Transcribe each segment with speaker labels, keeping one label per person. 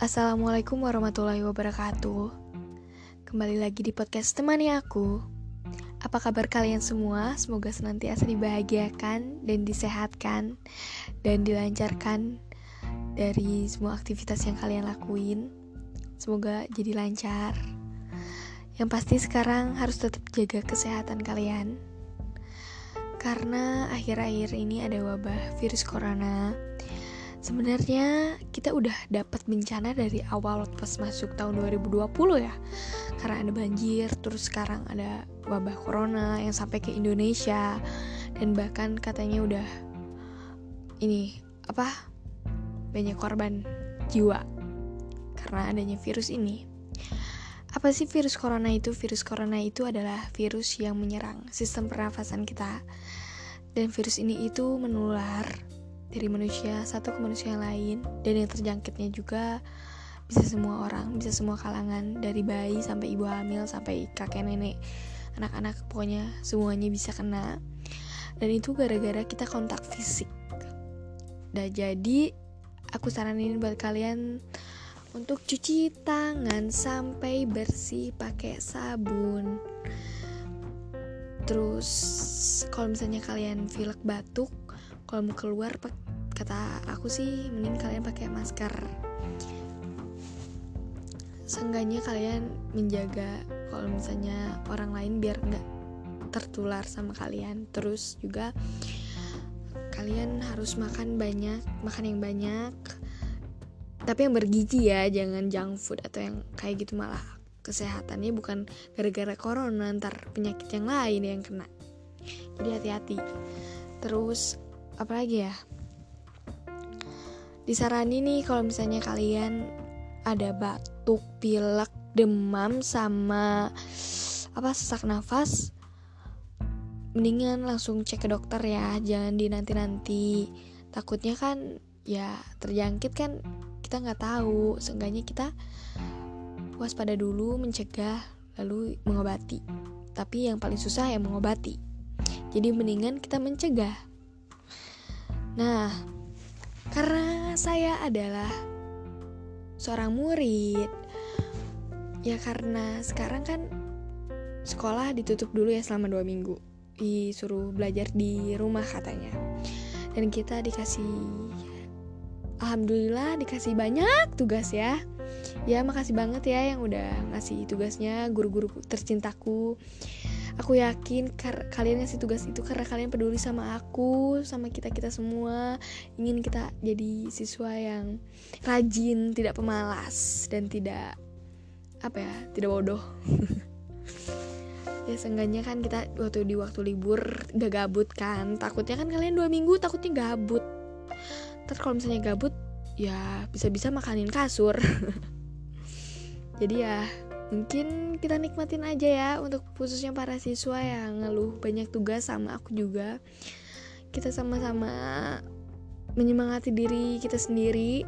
Speaker 1: Assalamualaikum warahmatullahi wabarakatuh. Kembali lagi di podcast temani aku. Apa kabar kalian semua? Semoga senantiasa dibahagiakan dan disehatkan dan dilancarkan dari semua aktivitas yang kalian lakuin. Semoga jadi lancar. Yang pasti sekarang harus tetap jaga kesehatan kalian. Karena akhir-akhir ini ada wabah virus corona Sebenarnya kita udah dapat bencana dari awal pas masuk tahun 2020 ya Karena ada banjir, terus sekarang ada wabah corona yang sampai ke Indonesia Dan bahkan katanya udah ini apa banyak korban jiwa karena adanya virus ini apa sih virus corona itu? Virus corona itu adalah virus yang menyerang sistem pernafasan kita. Dan virus ini itu menular dari manusia satu ke manusia yang lain dan yang terjangkitnya juga bisa semua orang, bisa semua kalangan dari bayi sampai ibu hamil sampai kakek nenek, anak-anak pokoknya semuanya bisa kena. Dan itu gara-gara kita kontak fisik. Nah, jadi aku saranin buat kalian untuk cuci tangan sampai bersih pakai sabun. Terus kalau misalnya kalian pilek batuk, kalau mau keluar kata aku sih mending kalian pakai masker. Seenggaknya kalian menjaga kalau misalnya orang lain biar nggak tertular sama kalian. Terus juga kalian harus makan banyak makan yang banyak. Tapi yang bergizi ya jangan junk food atau yang kayak gitu malah. Kesehatannya bukan gara-gara corona ntar penyakit yang lain yang kena. Jadi hati-hati. Terus apalagi ya? Disarani nih kalau misalnya kalian ada batuk pilek demam sama apa sesak nafas mendingan langsung cek ke dokter ya. Jangan di nanti nanti takutnya kan ya terjangkit kan kita nggak tahu. Seenggaknya kita waspada dulu mencegah lalu mengobati. Tapi yang paling susah ya mengobati. Jadi mendingan kita mencegah Nah, karena saya adalah seorang murid, ya karena sekarang kan sekolah ditutup dulu ya selama dua minggu, disuruh belajar di rumah katanya, dan kita dikasih, alhamdulillah dikasih banyak tugas ya. Ya makasih banget ya yang udah ngasih tugasnya guru-guru tercintaku aku yakin kalian ngasih tugas itu karena kalian peduli sama aku sama kita kita semua. Ingin kita jadi siswa yang rajin tidak pemalas dan tidak apa ya tidak bodoh. Ya seenggaknya kan kita waktu di waktu libur gak gabut kan. Takutnya kan kalian dua minggu takutnya gabut. Terus kalau misalnya gabut ya bisa-bisa makanin kasur. Jadi ya mungkin kita nikmatin aja ya untuk khususnya para siswa yang ngeluh banyak tugas sama aku juga. Kita sama-sama menyemangati diri kita sendiri.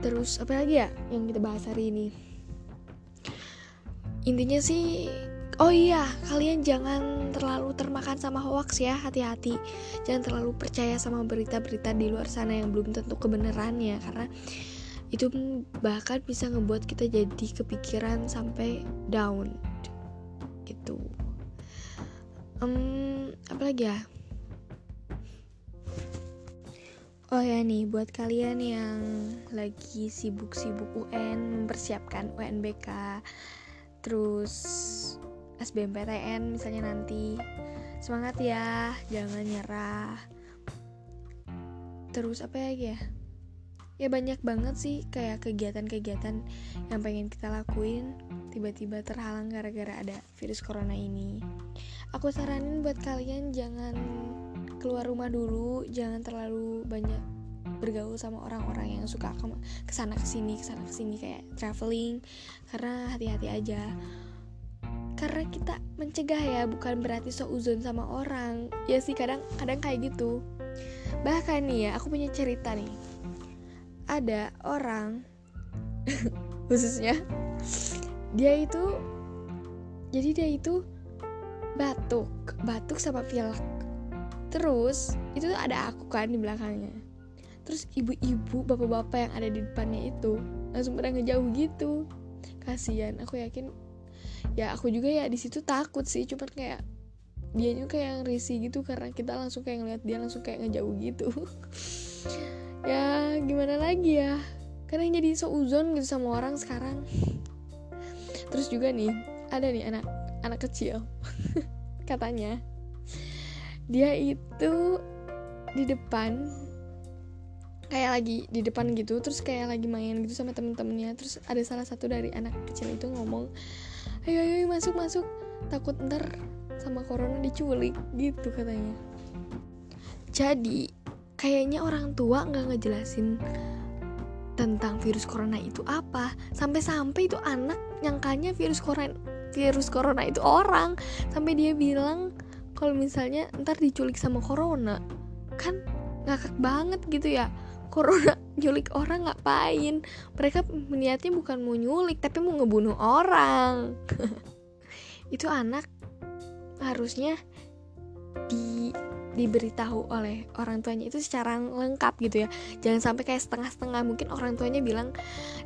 Speaker 1: Terus apa lagi ya yang kita bahas hari ini? Intinya sih oh iya kalian jangan terlalu termakan sama hoax ya hati-hati. Jangan terlalu percaya sama berita-berita di luar sana yang belum tentu kebenarannya karena itu bahkan bisa ngebuat kita jadi kepikiran sampai down gitu um, apa lagi ya Oh ya nih, buat kalian yang lagi sibuk-sibuk UN, mempersiapkan UNBK, terus SBMPTN misalnya nanti, semangat ya, jangan nyerah. Terus apa lagi ya? Ya banyak banget sih kayak kegiatan-kegiatan yang pengen kita lakuin tiba-tiba terhalang gara-gara ada virus corona ini. Aku saranin buat kalian jangan keluar rumah dulu jangan terlalu banyak bergaul sama orang-orang yang suka ke sana ke sini ke sana ke sini kayak traveling karena hati-hati aja. Karena kita mencegah ya bukan berarti so uzon sama orang. Ya sih kadang kadang kayak gitu. Bahkan nih ya aku punya cerita nih ada orang khususnya dia itu jadi dia itu batuk batuk sama pilek. Terus itu ada aku kan di belakangnya. Terus ibu-ibu bapak-bapak yang ada di depannya itu langsung pada ngejauh gitu. Kasihan aku yakin ya aku juga ya di situ takut sih cuman kayak dia juga kayak yang risih gitu karena kita langsung kayak ngeliat dia langsung kayak ngejauh gitu ya gimana lagi ya? Karena jadi seuzon gitu sama orang sekarang. Terus juga nih ada nih anak anak kecil. Katanya dia itu di depan kayak lagi di depan gitu terus kayak lagi main gitu sama temen-temennya. Terus ada salah satu dari anak kecil itu ngomong ayo ayo masuk masuk. Takut ntar sama corona diculik gitu katanya. Jadi kayaknya orang tua nggak ngejelasin tentang virus corona itu apa. Sampai-sampai itu anak nyangkanya virus corona virus corona itu orang. Sampai dia bilang kalau misalnya ntar diculik sama corona. Kan ngakak banget gitu ya. Corona nyulik orang ngapain? Mereka niatnya bukan mau nyulik tapi mau ngebunuh orang. Itu anak harusnya di diberitahu oleh orang tuanya itu secara lengkap gitu ya. Jangan sampai kayak setengah-setengah mungkin orang tuanya bilang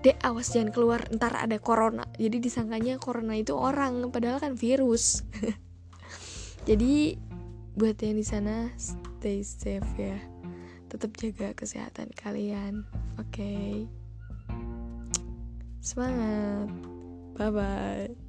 Speaker 1: dek awas jangan keluar ntar ada corona. Jadi disangkanya corona itu orang padahal kan virus. Jadi buat yang di sana stay safe ya. Tetap jaga kesehatan kalian. Oke. Okay? semangat. Bye bye